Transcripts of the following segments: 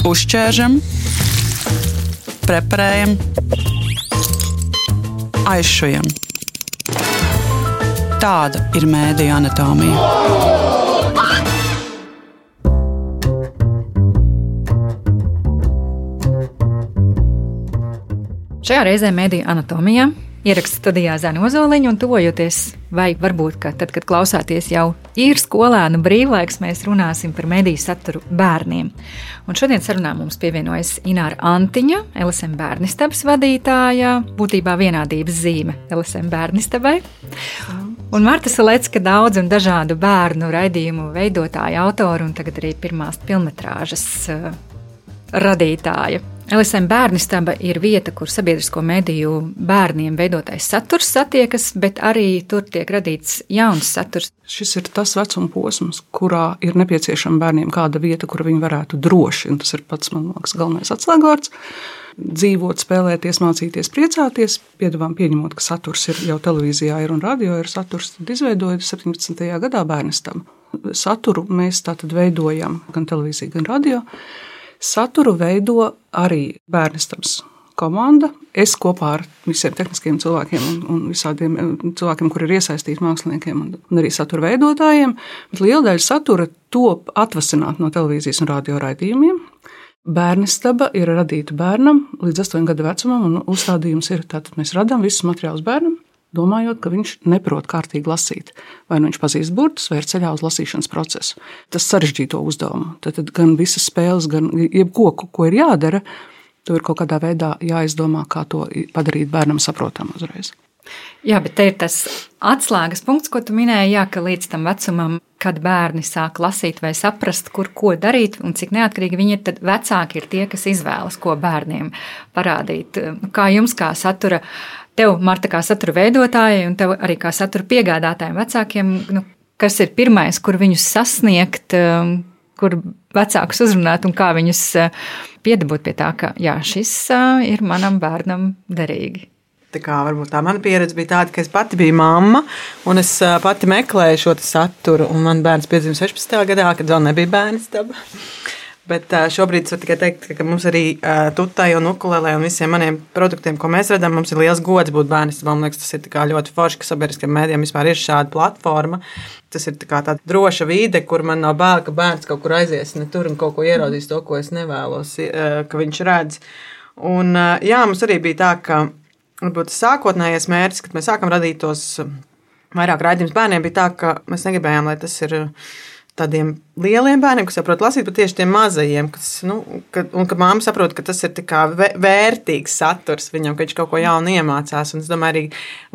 Uzķēršam, preparējam, aizšujam. Tāda ir mēdija anatomija. Šajā reizē mēdīja anatomijā ieraksta studijā Zana Ozoliņa un tuvojoties, vai varbūt, ka tad, kad klausāties jau ir skolēnu brīvlaiks, mēs runāsim par mediju saturu bērniem. Un šodien sarunā mums pievienojas Ināra Antiņa, LSM bērnistabas vadītāja, būtībā vienādības zīme LSM bērnistabai. Un Marta Salecka daudz un dažādu bērnu raidījumu veidotāja, autora un tagad arī pirmās filmetrāžas uh, radītāja. LSM bērnistaba ir vieta, kur sabiedrisko mediju bērniem veidotais saturs satiekas, bet arī tur tiek radīts jauns saturs. Šis ir tas vecuma posms, kurā ir nepieciešama bērniem kāda vieta, kur viņi varētu droši, un tas ir pats man liekas galvenais atslēgvārds. Dzīvot, spēlēties, mācīties, priecāties. Piedāvājam, pieņemot, ka saturs ir jau televīzijā, ir un radio ir saturs, tad izveidojot 17. gadā bērnistabu. Saturu mēs tātad veidojam gan televīzija, gan radio. Saturu veido arī bērnistabas komanda. Es kopā ar visiem tehniskiem cilvēkiem un, un visādiem eh, cilvēkiem, kur ir iesaistīti māksliniekiem un, un arī satura veidotājiem, bet liela daļa satura top atvasināt no televīzijas un radio raidījumiem. Bērnistaba ir radīta bērnam līdz 8 gadu vecumam, un uzstādījums ir, tātad mēs radām visus materiālus bērnam, domājot, ka viņš neprot kārtīgi lasīt. Vai nu viņš pazīst burtus, vai ir ceļā uz lasīšanas procesu. Tas sarežģīto uzdevumu. Tad, tad gan visas spēles, gan jebko, ko ir jādara, to ir kaut kādā veidā jāizdomā, kā to padarīt bērnam saprotamu uzreiz. Jā, bet te ir tas atslēgas punkts, ko tu minēji, jā, ka līdz tam vecumam, kad bērni sāk lasīt vai saprast, kur ko darīt un cik neatkarīgi viņi ir, tad vecāki ir tie, kas izvēlas, ko bērniem parādīt. Kā jums, kā satura tev, Marta, kā satura veidotājai, un tev arī kā satura piegādātājiem, vecākiem, nu, kas ir pirmais, kur viņus sasniegt, um, kur vecākus uzrunāt un kā viņus uh, piedabūt pie tā, ka jā, šis uh, ir manam bērnam derīgi. Tā kā varbūt tā mana pieredze bija tāda, ka es pati biju mamma, un es uh, pati meklēju šo saturu. Man bērns piedzima 16. gadā, kad vēl nebija bērns. Taba. Bet šobrīd es varu tikai teikt, ka mums arī tutai un ukulelē un visiem maniem produktiem, ko mēs redzam, mums ir liels gods būt bērnam. Man liekas, tas ir ļoti forši, ka sabiedriskiem mēdījiem vispār ir šāda platforma. Tas ir tā tāda droša vide, kur man nav bail, ka bērns kaut kur aizies ne tur un kaut ko ieraudzīs to, ko es nevēlos, ka viņš redz. Un, jā, mums arī bija tā, ka varbūt sākotnējais mērķis, kad mēs sākam radīt tos vairāk raidījumus bērniem, bija tā, ka mēs negribējām, lai tas ir tādiem lieliem bērniem, kas saprot lasīt, bet tieši tiem mazajiem, kas, nu, ka, un ka māma saprot, ka tas ir vērtīgs saturs viņam, ka viņš kaut ko jaunu iemācās. Un es domāju, arī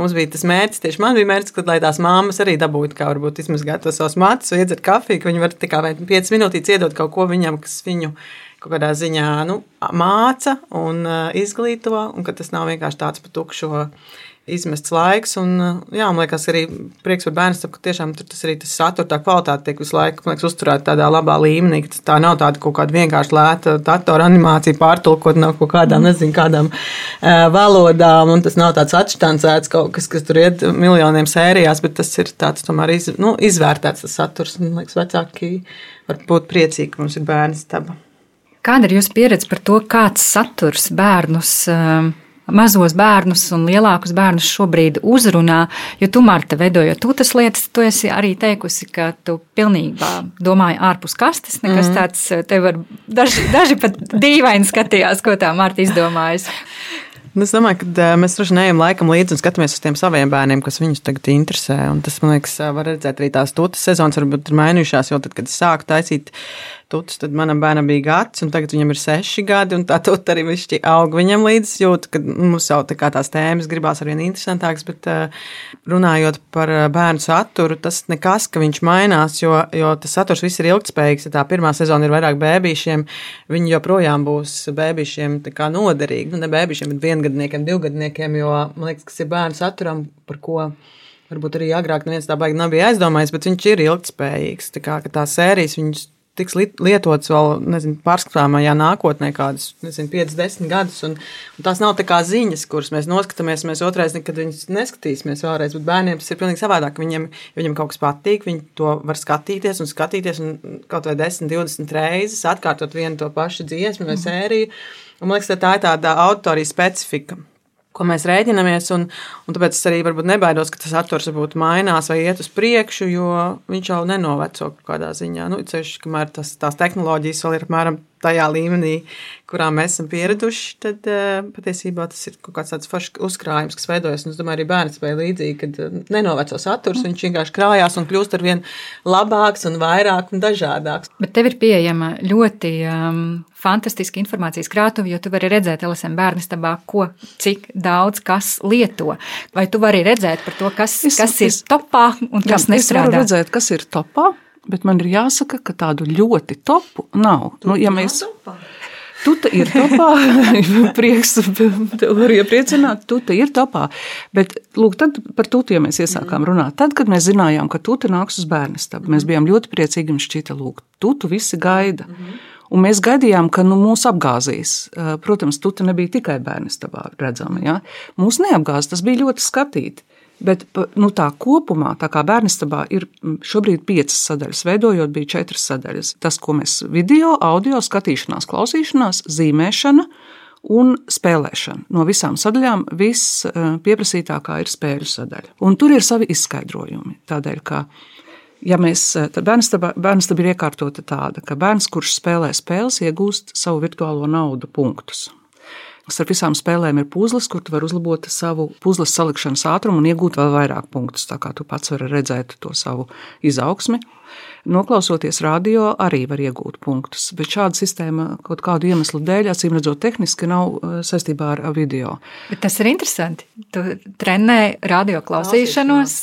mums bija tas mērķis, tieši man bija mērķis, ka lai tās māmas arī dabūtu, kā varbūt izmazgāt tos savus matus, iedzert kafiju, ka viņi var tikai 5 minūtes iedot kaut ko viņam, kas viņu kaut kādā ziņā nu, māca un uh, izglīto, un ka tas nav vienkārši tāds pa tukšo izmests laiks. Un, jā, man liekas, arī prieks par bērnu, ka tiešām tas arī tas satura, tā kvalitāte tiek visu laiku liekas, uzturēta tādā labā līmenī. Tā nav tāda kaut kāda vienkārši lēta datora animācija, pārtulkot no kaut kādām, nezinu, kādām uh, valodām. Un tas nav tāds atšķancēts kaut kas, kas tur iet miljoniem sērijās, bet tas ir tāds tomēr iz, nu, izvērtēts tas saturs. Man liekas, vecāki var būt priecīgi, ka mums ir bērni staba. Kāda ir jūsu pieredze par to, kāds saturs bērnus uh, mazos bērnus un lielākus bērnus šobrīd uzrunā, jo tu, Marta, veidojot tūtas lietas, tu esi arī teikusi, ka tu pilnībā domāji ārpus kastes, nekas mm tāds, tev var daži, daži pat dīvaini skatījās, ko tā Marta izdomājusi. Nu, es domāju, ka mēs droši vien ejam laikam līdzi un skatāmies uz tiem saviem bērniem, kas viņus tagad interesē. Un tas, man liekas, var redzēt arī tās tūtas sezonas, varbūt ir mainījušās, jo tad, kad es sāku taisīt tuts, tad manam bērnam bija gads, un tagad viņam ir seši gadi, un tā tut arī višķi aug viņam līdz jūt, ka mums jau tā kā tās tēmas gribās arvien interesantākas, bet runājot par bērnu saturu, tas nekas, ka viņš mainās, jo, jo tas saturs viss ir ilgtspējīgs. Ja tā pirmā sezona ir vairāk bēbīšiem, viņi joprojām būs bēbīšiem noderīgi. Nu, ne bēbīšiem, bet viengadniekiem, divgadniekiem, jo man liekas, kas ir bērnu saturam, par ko varbūt arī agrāk neviens tā baigi nebija aizdomājis, bet viņš ir ilgspējīgs. Tā kā tās sērijas viņus tiks lietots vēl nezinu, pārskatāmajā nākotnē, kādas nezinu, 5, 10 gadus. Un, un tās nav tā kā ziņas, kuras mēs noskatāmies. Mēs otrais nekad viņus neskatīsimies vēlreiz. Bet bērniem tas ir pilnīgi savādāk. Viņiem, viņiem kaut kas patīk, viņi to var skatīties un skatīties un kaut vai 10, 20 reizes atkārtot vienu to pašu dziesmu vai sēriju. Un, man liekas, tā ir tāda autorija specifika ko mēs rēķinamies. Un, un tāpēc es arī nebaidos, ka tas atturs varbūt mainās vai iet uz priekšu, jo viņš jau nenoveco kādā ziņā. Nu, ceļš, kamēr tas, tās tehnoloģijas vēl ir apmēram tajā līmenī, kurā mēs esam pieraduši, tad uh, patiesībā tas ir kaut kāds tāds foršs uzkrājums, kas veidojas. Un es domāju, arī bērns spēja līdzīgi, kad uh, nenoveco saturs, mm. viņš vienkārši krājās un kļūst ar vien labāks un vairāk un dažādāks. Bet tev ir pieejama ļoti um, fantastiska informācijas krātuve, jo tu vari redzēt LSM bērnistabā, ko, cik daudz kas lieto. Vai tu vari redzēt par to, kas, es, kas es, ir topā un kas jā, nestrādā? Es varu redzēt, kas ir topā bet man ir jāsaka, ka tādu ļoti topu nav. Nu, ja mēs... Tuta ir topā, prieks, tev var iepriecināt, tuta ir topā. Bet, lūk, tad par tutu, ja mēs iesākām mhm. runāt, tad, kad mēs zinājām, ka tuta nāks uz bērnistabu, mēs bijām ļoti priecīgi un šķita, lūk, tutu visi gaida. Mhm. Un mēs gaidījām, ka nu, mūs apgāzīs. Protams, tuta nebija tikai bērnistabā redzama. Ja? Mūs neapgāz, tas bija ļoti skatīti. Bet nu, tā kopumā, tā kā bērnistabā ir šobrīd piecas sadaļas, veidojot, bija četras sadaļas. Tas, ko mēs video, audio, skatīšanās, klausīšanās, zīmēšana un spēlēšana. No visām sadaļām viss pieprasītākā ir spēļu sadaļa. Un tur ir savi izskaidrojumi. Tādēļ, ka ja mēs, bērnstaba, bērnstaba ir iekārtota tāda, ka bērns, kurš spēlē spēles, iegūst savu virtuālo naudu punktus. Starp visām spēlēm ir puzles, kur tu vari uzlabot savu puzles salikšanas ātrumu un iegūt vēl vairāk punktus. Tā kā tu pats vari redzēt to savu izaugsmi. Noklausoties radio, arī var iegūt punktus, bet šāda sistēma kaut kādu iemeslu dēļ, acīm redzot, tehniski nav eh, saistībā ar video. Bet tas ir interesanti. Tu trenē radio klausīšanos.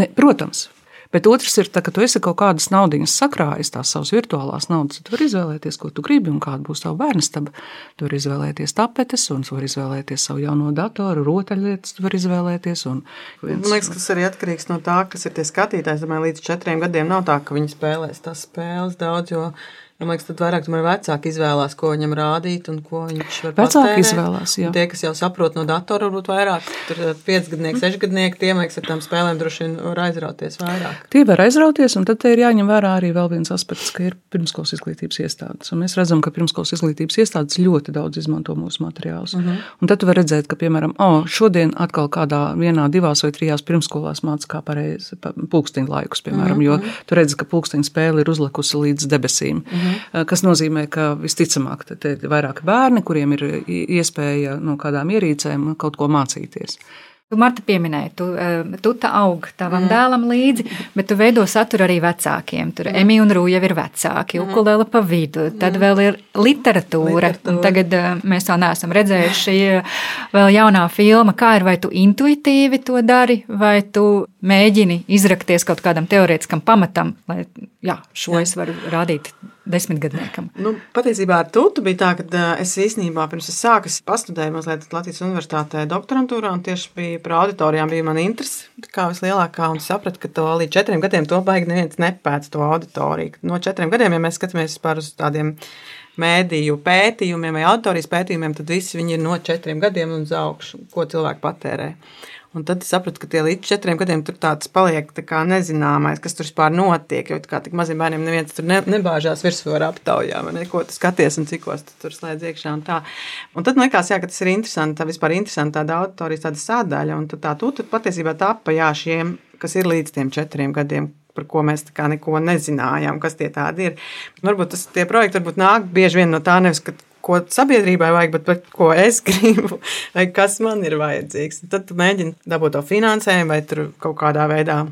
Ne, protams, Bet otrs ir, tā, ka tu esi kaut kādas naudas sakrājis, tās savas virtuālās naudas. Tu vari izvēlēties, ko tu gribi un kāda būs tava bērnstaba. Tu vari izvēlēties tapetes, un tu vari izvēlēties savu jauno datoru, rotaļlietas, tu vari izvēlēties. Un viens... Man liekas, tas arī atkarīgs no tā, kas ir tie skatītāji. Es domāju, līdz četriem gadiem nav tā, ka viņi spēlēs tās spēles daudz, jo Man liekas, tad vairāk tomēr vecāki izvēlās, ko viņam rādīt un ko viņš var vecāki patērēt. izvēlās, jā. Un tie, kas jau saprot no datora, varbūt vairāk, tur piecgadnieki, sešgadnieki, tie, liekas, ar tām spēlēm droši vien var aizrauties vairāk. Tie var aizrauties, un tad te ir jāņem vērā arī vēl viens aspekts, ka ir pirmskolas izglītības iestādes. Un mēs redzam, ka pirmskolas izglītības iestādes ļoti daudz izmanto mūsu materiālus. Uh mhm. -huh. Un tad tu vari redzēt, ka, piemēram, oh, šodien atkal kādā vienā, divās vai trijās pirmskolās māca kā pareizi pulksteņu laikus, piemēram, uh -huh. jo mhm. tu redzi, ka pulksteņu spēle ir uzlikusi līdz debesīm. Uh mhm. -huh. kas nozīmē, ka visticamāk te ir vairāki bērni, kuriem ir iespēja no kādām ierīcēm kaut ko mācīties. Tu, Marta, pieminēji, tu, eh, tu tā aug tavam mm. dēlam līdzi, bet tu veido saturu arī vecākiem. Tur mm. Emīļa un Rūja ir vecāki, mm. ukulele pa vidu, tad mm. vēl ir literatūra. literatūra. Tagad eh, mēs vēl neesam redzējuši eh, vēl jaunā filma. Kā ir, vai tu intuitīvi to dari, vai tu mēģini izrakties kaut kādam teorētiskam pamatam, lai jā, šo jā. es varu rādīt desmitgadniekam? Nu, patiesībā ar Tūtu bija tā, ka es īstenībā pirms es sāku, es pastudēju mazliet Latvijas universitātē doktorantūrā, un tieši bija par auditorijām bija mana interese, kā vislielākā, un sapratu, ka to līdz četriem gadiem to baigi neviens nepēc to auditoriju. No četriem gadiem, ja mēs skatāmies par uz tādiem mēdīju pētījumiem vai autorijas pētījumiem, tad visi viņi ir no četriem gadiem un uz augšu, ko cilvēki patērē. Un tad es sapratu, ka tie līdz četriem gadiem tur tāds paliek tā kā nezināmais, kas tur vispār notiek. Jo kā tik maziem bērniem neviens tur ne, nebāžās virsūra aptaujā, vai ne, ko tu skaties un cikos tu tur slēdz iekšā un tā. Un tad man liekas, jā, ka tas ir interesanti, tā vispār interesanti tāda auditorijas tāda sādaļa. Un tad tā tu tad patiesībā tapa, jā, šiem, kas ir līdz tiem četriem gadiem, par ko mēs neko nezinājām, kas tie tādi ir. Varbūt tas tie projekti varbūt nāk bieži vien no tā, nevis, ka ko sabiedrībai vajag, bet, bet ko es gribu, vai kas man ir vajadzīgs. Tad tu mēģini dabūt to finansējumu vai kaut kādā veidā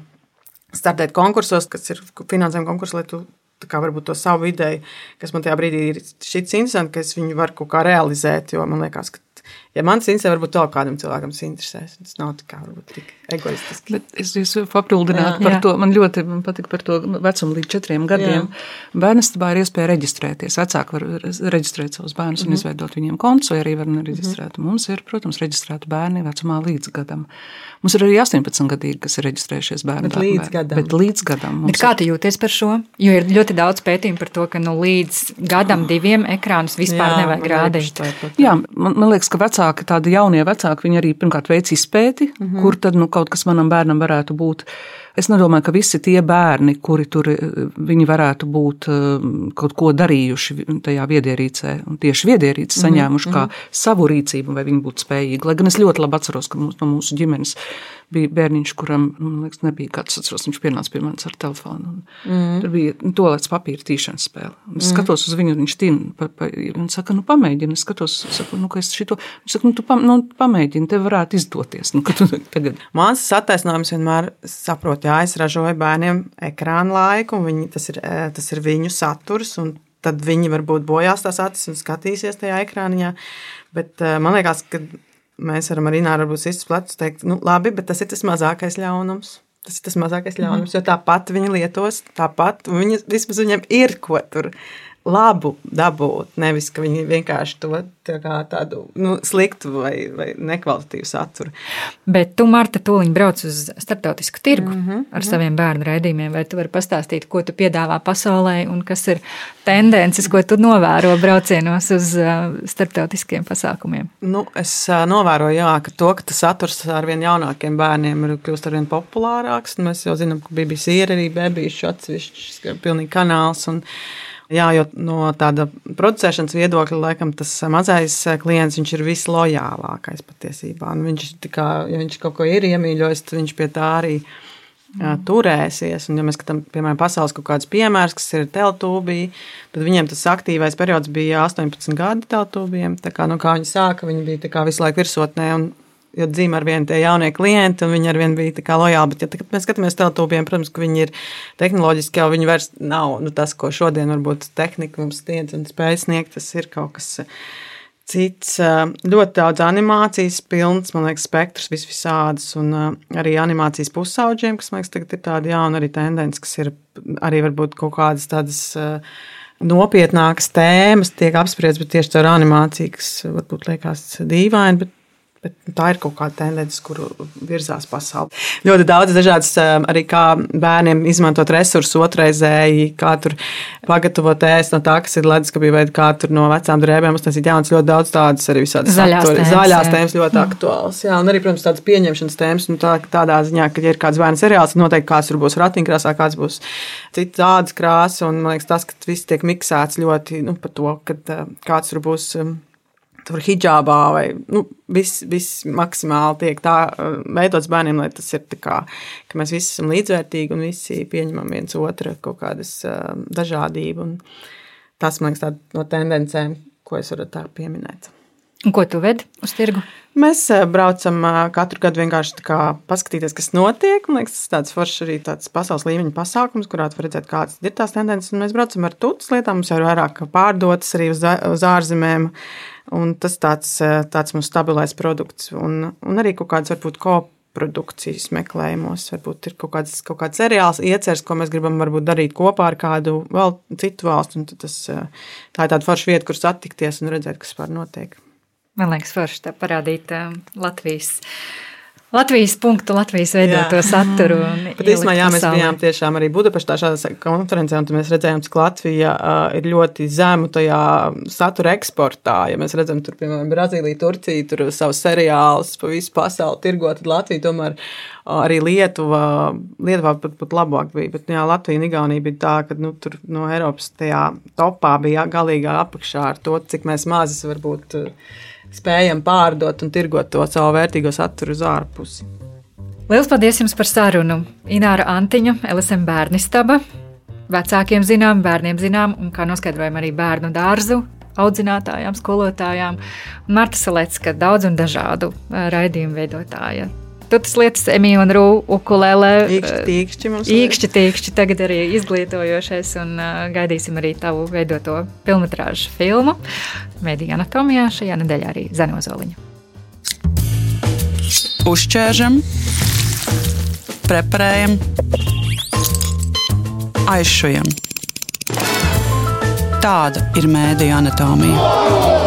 startēt konkursos, kas ir finansējuma konkursi, lai tu kā varbūt to savu ideju, kas man tajā brīdī ir šķits interesanti, ka es viņu varu kaut kā realizēt, jo man liekas, ka ja man tas interesē, varbūt vēl kādam cilvēkam tas interesēs. Tas nav tik, kā, varbūt, tik egoistiski. Bet es jūs papildinātu par Jā. to. Man ļoti patīk par to vecumu līdz četriem gadiem. Bērnastabā ir iespēja reģistrēties. Vecāki var reģistrēt savus bērnus un izveidot viņiem kontus, vai arī var nereģistrēt. Mums ir, protams, reģistrēti bērni vecumā līdz gadam. Mums ir arī 18 gadīgi, kas ir reģistrējušies bērnu Bet līdz gadam. Bet līdz gadam. Bet kā tu jūties par šo? Jo ir ļoti daudz pētījumu par to, ka nu, līdz gadam, diviem ekrānus vispār Jā, nevajag man rādīt. tā Jā, man, man liekas, ka vecāki, tādi jaunie vecāki, viņi arī pirmkārt veic izpēti, mm -hmm. kur tad nu, kaut kas manam bērnam varētu būt. Es nedomāju, ka visi tie bērni, kuri tur eh, varētu būt eh, kaut ko darījuši tajā viedierīcē, un tieši viedierīci saņēmuši kā savu rīcību, vai viņi būtu spējīgi. Lai gan es ļoti labi atceros, ka mums, no mūsu ģimenes bija bērniņš, kuram, nu, man liekas, nebija kāds, atceros, viņš pienāca pie manis ar telefonu. Mm. Tur bija nu, tolēts papīra tīšanas spēle. Un Es skatos uz viņu, un viņš tīna, pa, pa, un saka, nu pamēģini. Es skatos, saku, nu, ka es šito, viņš saka, nu, tu pam, nu, pamēģini, tev varētu izdoties. Nu, tu tagad Mans attaisnojums vienmēr saprot, jā, es ražoju bērniem ekrāna laiku, un viņi, tas, ir, eh, tas ir viņu saturs. un Tad viņi varbūt bojās tās acis un skatīsies tajā ekrāniņā. Bet eh, man liekas, ka mēs varam arī nārbūt sist plecus teikt, nu labi, bet tas ir tas mazākais ļaunums. Tas ir tas mazākais ļaunums, jo tāpat viņi lietos, tāpat viņi, vismaz viņiem ir ko tur labu dabūt. Nevis, ka viņi vienkārši to tā tādu nu, sliktu vai, vai nekvalitatīvu saturu. Bet tu, Marta, tūlīt brauc uz starptautisku tirgu mm -hmm. ar saviem bērnu raidījumiem. Vai tu vari pastāstīt, ko tu piedāvā pasaulē un kas ir tendences, ko tu novēro braucienos uz uh, starptautiskiem pasākumiem? Nu, es ā, novēroju, jā, ka to, ka tas saturs ar vien jaunākiem bērniem ir kļūst ar vien populārāks. Mēs jau zinām, ka BBC ir arī bebīšu atsevišķs ka pilnīgi kanāls. Un, Jā, jo no tāda producēšanas viedokļa, laikam, tas mazais klients viņš ir vislojālākais patiesībā. Un viņš, kā, ja viņš kaut ko ir iemīļojis, tad viņš pie tā arī jā, turēsies. Un, ja mēs skatām, piemēram, pasaules kaut kādus piemērus, kas ir teltūbī, tad viņiem tas aktīvais periods bija 18 gadi teltūbiem. Tā kā, nu, kā viņi sāka, viņi bija visu laiku virsotnē. Un, Jo dzīvo ar vienu tie jaunie klienti, un viņi ar vienu bija tā kā lojāli. Bet, ja tagad mēs skatāmies teltūpiem, protams, ka viņi ir tehnoloģiski, jau viņi vairs nav nu, tas, ko šodien varbūt tehnika mums sniedz un spēj sniegt. Tas ir kaut kas cits. Ļoti daudz animācijas, pilns, man liekas, spektrs vis visādas, un arī animācijas pusauģiem, kas, man liekas, tagad ir tāda jauna arī tendence, kas ir arī varbūt kaut kādas tādas nopietnākas tēmas tiek apspriestas, bet tieši caur animāciju, kas varbūt liekas dīvaini, bet Bet tā ir kaut kāda tendence, kuru virzās pasaule. Ļoti daudz dažādas arī kā bērniem izmantot resursus otrreizēji, kā tur pagatavot ēst no tā, kas ir leduskapī, vai kā tur no vecām drēbēm uztaisīt jaunas, ļoti daudz tādas arī visādas Zaļās tēmas, zaļās tēmas ļoti aktuāls. Jā, un arī, protams, tādas pieņemšanas tēmas, nu, tā, tādā ziņā, ka, ja ir kāds bērnu seriāls, noteikti kāds tur būs ratiņkrāsā, kāds būs cits ādas krāsa, un man liekas, tas, ka viss tiek miksēts ļoti, nu, par to, ka kāds tur būs. Tur hijabā vai nu, viss, viss maksimāli tiek tā uh, veidots bērniem, lai tas ir tā kā, ka mēs visi esam līdzvērtīgi un visi pieņemam viens otru kaut kādas uh, dažādību. Un tas, man liekas, tāda no tendencēm, ko es varu tā pieminēt. Un ko tu ved uz tirgu? Mēs uh, braucam uh, katru gadu vienkārši paskatīties, kas notiek. Man liekas, tas ir tāds foršs arī tāds pasaules līmeņa pasākums, kurā var redzēt, kādas ir tās tendences. Un mēs braucam ar tūtas lietām, mums jau ir vairāk pārdotas arī uz, uz ārzemēm. Un tas tāds, uh, tāds mums stabilais produkts. Un, un arī kaut kāds varbūt koprodukcijas meklējumos. Varbūt ir kaut kāds, kaut kāds seriāls ieceres, ko mēs gribam darīt kopā ar kādu vēl citu valstu. Tas, tā ir tāda forša vieta, kur satikties un redzēt, kas var notiek. Man liekas, forši tā parādīt um, Latvijas. Latvijas punktu, Latvijas veidoto Jā. saturu. Bet īstenībā, ielikt jā, mēs bijām tiešām arī Budapeštā šādā konferencē, un mēs redzējām, cik Latvija uh, ir ļoti zemu tajā satura eksportā. Ja mēs redzam, tur, piemēram, Brazīlija, Turcija, tur savus seriālus pa visu pasauli tirgo, tad Latvija tomēr uh, arī Lietuva, Lietuvā pat, pat labāk bija. Bet, jā, Latvija un Igaunija bija tā, ka nu, tur no Eiropas tajā topā bija galīgā apakšā ar to, cik mēs mazas varbūt uh, spējam pārdot un tirgot to savu vērtīgo saturu uz ārpusi. Lielas paldies jums par sarunu. Ināra Antiņa, LSM bērnistaba. Vecākiem zinām, bērniem zinām, un kā noskaidrojam arī bērnu dārzu audzinātājām, skolotājām. Un Marta Salecka, daudz un dažādu ā, raidījumu veidotāja tutas lietas, Emīļa un Rūpa ukulele. Īkšķi, eh, īkšķi, tīkšķi tagad arī izglītojošais un uh, gaidīsim arī tavu veidoto filmatrāžu filmu Mēdī anatomijā šajā nedēļā arī Zenozoliņa. Uzķēršam, preparējam, aizšujam. Tāda ir mēdī anatomija. Oh!